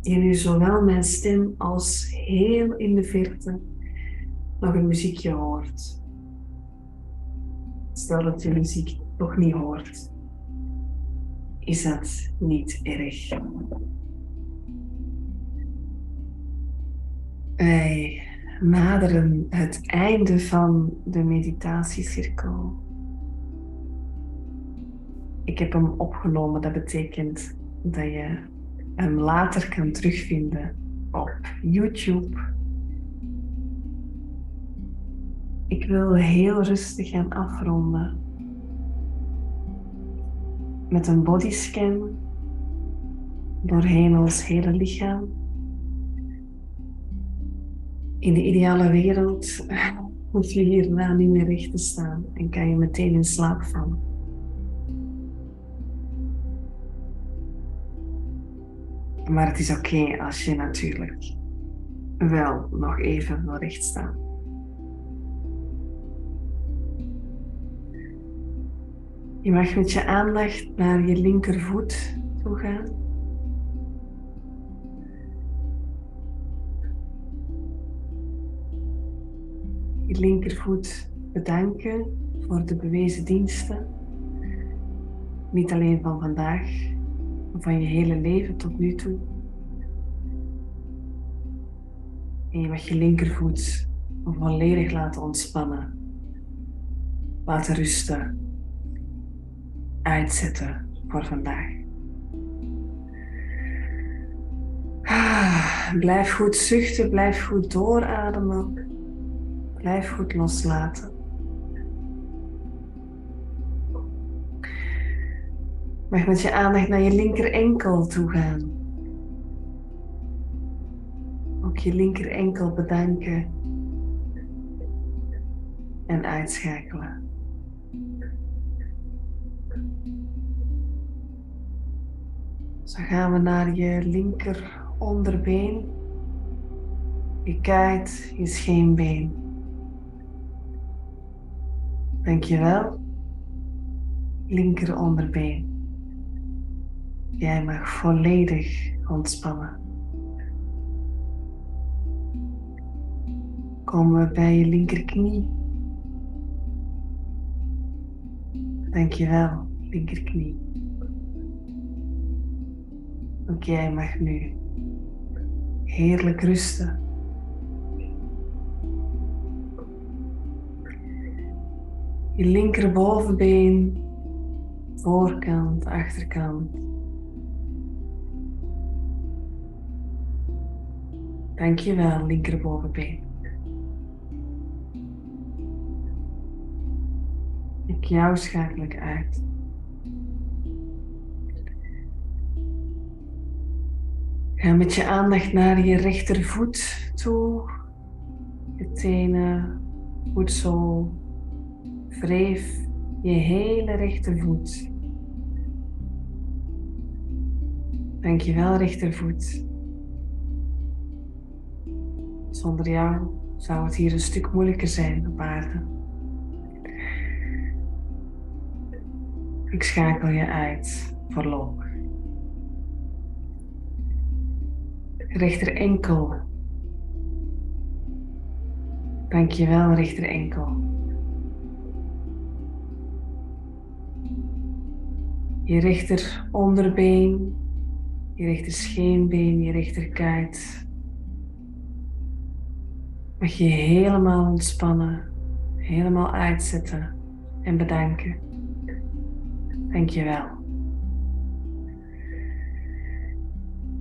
je nu zowel mijn stem als heel in de verte nog een muziekje hoort. Stel dat je muziek toch niet hoort, is dat niet erg. Wij naderen het einde van de meditatiecirkel. Ik heb hem opgenomen. Dat betekent dat je hem later kan terugvinden op YouTube. Ik wil heel rustig gaan afronden met een bodyscan doorheen ons hele lichaam. In de ideale wereld hoef je hierna niet meer recht te staan en kan je meteen in slaap vallen. Maar het is oké als je natuurlijk wel nog even wil rechtstaan. Je mag met je aandacht naar je linkervoet toe gaan. Je linkervoet bedanken voor de bewezen diensten. Niet alleen van vandaag, van je hele leven tot nu toe. En je mag je linkervoet volledig laten ontspannen. Laten rusten. Uitzetten voor vandaag. Ah, blijf goed zuchten, blijf goed doorademen. Blijf goed loslaten. Mag met je aandacht naar je linker enkel toe gaan. Ook je linker enkel bedanken en uitschakelen. Zo gaan we naar je linker onderbeen, je kuit, je scheenbeen. Dankjewel. Linker onderbeen. Jij mag volledig ontspannen. Komen we bij je linkerknie. Dankjewel, linkerknie. Ook jij mag nu heerlijk rusten. Je linkerbovenbeen, voorkant, achterkant. Dankjewel, linkerbovenbeen. Ik jou schakel uit. Ga met je aandacht naar je rechtervoet toe. Je tenen, voetzool. Wreef je hele rechtervoet. Dankjewel, rechtervoet. Zonder jou zou het hier een stuk moeilijker zijn op aarde. Ik schakel je uit voorlopig. Rechter enkel. Dankjewel, rechter enkel. Je rechter onderbeen, je rechter scheenbeen, je rechterkuit, Mag je helemaal ontspannen, helemaal uitzetten en bedanken. Dankjewel.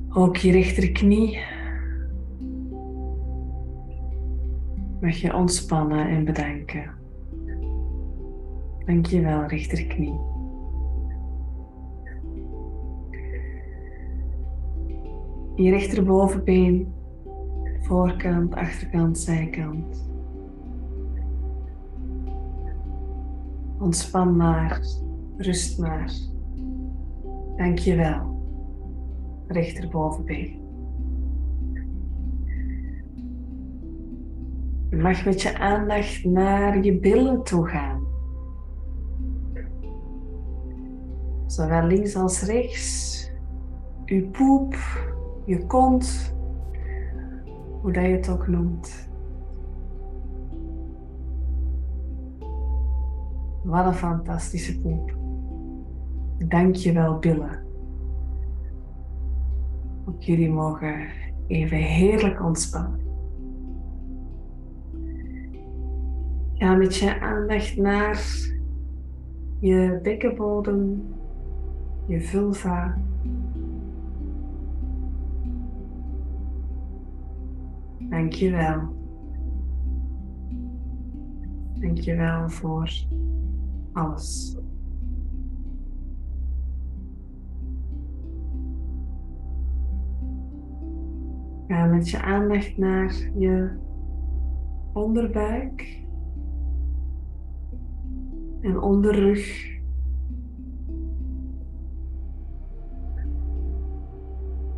Ook je rechterknie mag je ontspannen en bedanken. Dankjewel, rechterknie. Je rechterbovenbeen, voorkant, achterkant, zijkant. Ontspan maar, rust maar. Dankjewel rechterbovenbeen. Je mag met je aandacht naar je billen toe gaan. Zowel links als rechts. Je poep, je kont, hoe dat je het ook noemt. Wat een fantastische poep. Dank je wel, billen. Ook jullie mogen even heerlijk ontspannen. Ga met je aandacht naar je bekkenbodem, je vulva. Dankjewel. Dankjewel voor alles. Ga met je aandacht naar je onderbuik en onderrug.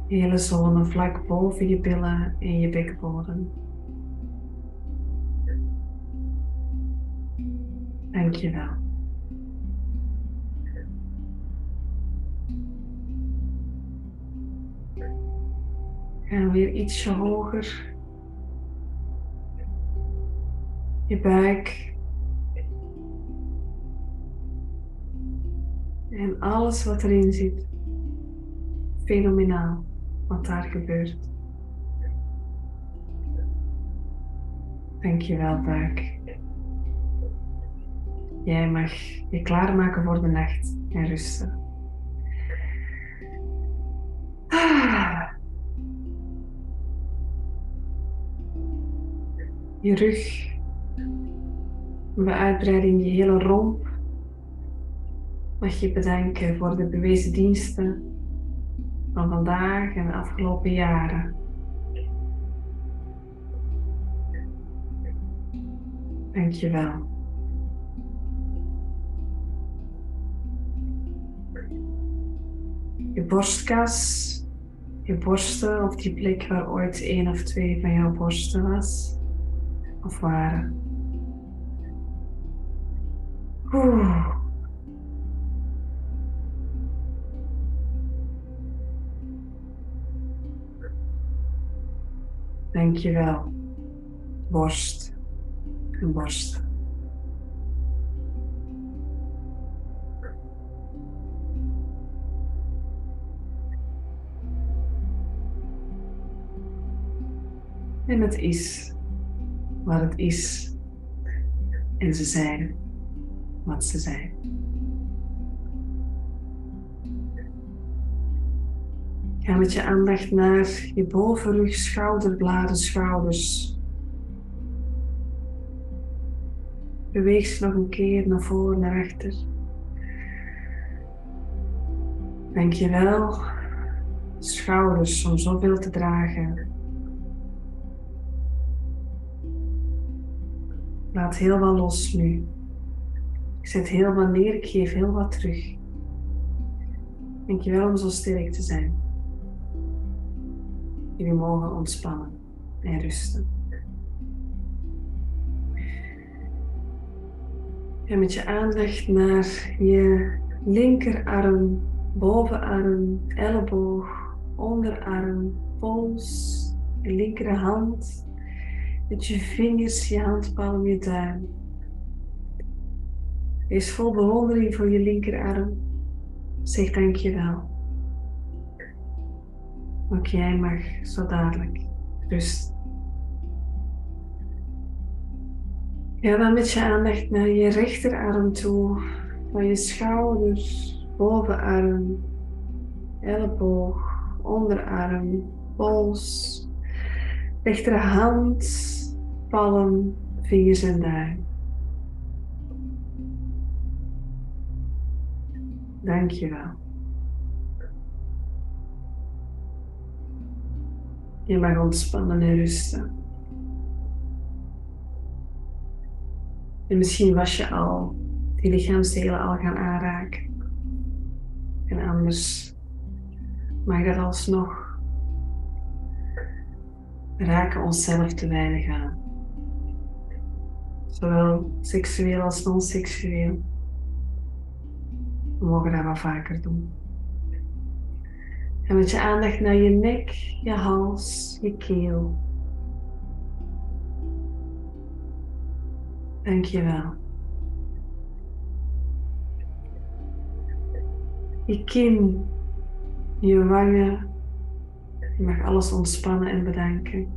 Hele zone vlak boven je billen en je bekkenbodem. Dankjewel. En weer ietsje hoger. Je buik. En alles wat erin zit. Fenomenaal wat daar gebeurt. Dankjewel buik. Jij mag je klaarmaken voor de nacht en rusten. je rug, bij uitbreiding je hele romp, mag je bedanken voor de bewezen diensten van vandaag en de afgelopen jaren. Dank je wel. Je borstkas, je borsten of die plek waar ooit één of twee van jouw borsten was of waren. Oeh. Dankjewel. Borst en borst. En het is wat het is. En ze zijn wat ze zijn. Ga met je aandacht naar je bovenrug, schouderbladen, schouders. Beweeg ze nog een keer naar voren, naar achter. Denk je wel, schouders om zoveel te dragen. Laat heel wat los nu. Ik zet heel wat neer, ik geef heel wat terug. Dankjewel om zo sterk te zijn. Jullie mogen ontspannen en rusten. En met je aandacht naar je linkerarm, bovenarm, elleboog, onderarm, pols, je linkerhand, met je vingers, je handpalm, je duim. Wees vol bewondering voor je linkerarm. Zeg dankjewel. Ook jij mag zo dadelijk rusten. Ga dan met je aandacht naar je rechterarm toe. Van je schouders, bovenarm, elleboog, onderarm, pols, rechterhand, palm, vingers en duim. Dankjewel. Je mag ontspannen en rusten. En misschien was je al die lichaamsdelen al gaan aanraken. En anders mag dat alsnog. Raken onszelf te weinig aan. Zowel seksueel als non-seksueel. We mogen dat wat vaker doen. En met je aandacht naar je nek, je hals, je keel. Dank je wel. Je kin, je wangen. Je mag alles ontspannen en bedanken.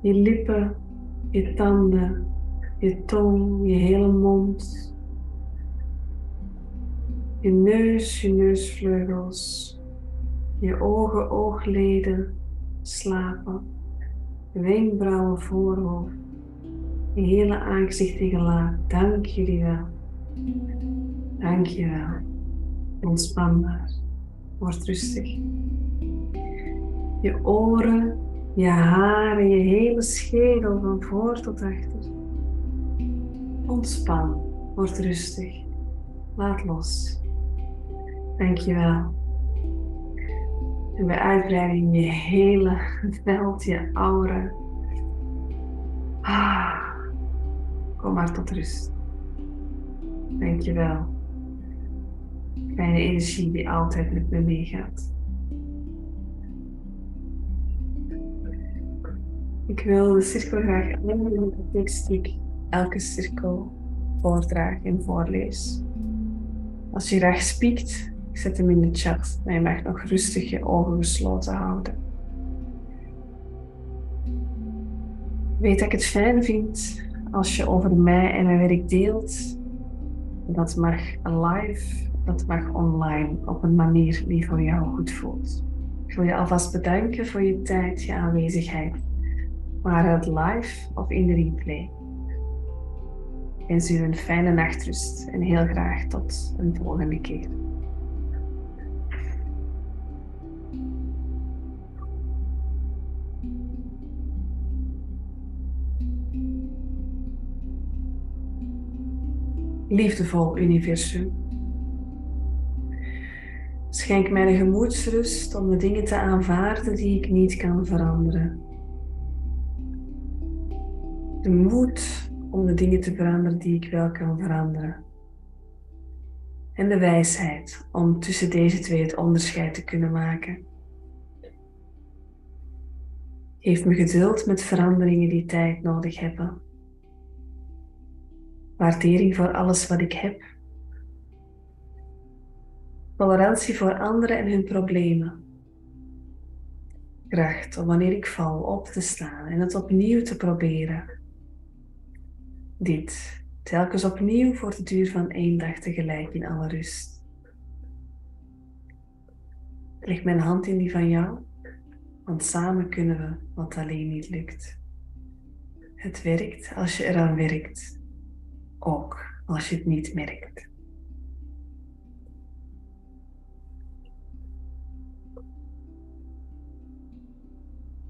Je lippen, je tanden, je tong, je hele mond. Je neus, je neusvleugels. Je ogen, oogleden slapen. Wenkbrauwen, voorhoofd. Je hele aangezicht en gelaat. Dank jullie wel. Dank je wel. Ontspan maar. Word rustig. Je oren, je haren, je hele schedel van voor tot achter. Ontspan. Word rustig. Laat los. Dank je wel. En bij uitbreiding je hele veld, je aura. Ah, kom maar tot rust. Dankjewel. Fijne energie die altijd met me meegaat. Ik wil de cirkel graag eindigen met een tekststuk elke cirkel voordraag en voorlees. Als je graag spiekt, ik zet hem in de chat, maar je mag nog rustig je ogen gesloten houden. Weet dat ik het fijn vind als je over mij en mijn werk deelt. Dat mag live, dat mag online, op een manier die voor jou goed voelt. Ik wil je alvast bedanken voor je tijd, je aanwezigheid, waar het live of in de replay. Ik wens u een fijne nachtrust en heel graag tot een volgende keer. Liefdevol universum. Schenk mij de gemoedsrust om de dingen te aanvaarden die ik niet kan veranderen. De moed om de dingen te veranderen die ik wel kan veranderen. En de wijsheid om tussen deze twee het onderscheid te kunnen maken. Geef me geduld met veranderingen die tijd nodig hebben waardering voor alles wat ik heb, tolerantie voor anderen en hun problemen, kracht om wanneer ik val op te staan en het opnieuw te proberen. Dit telkens opnieuw voor de duur van één dag tegelijk in alle rust. Leg mijn hand in die van jou, want samen kunnen we wat alleen niet lukt. Het werkt als je eraan werkt ook als je het niet merkt.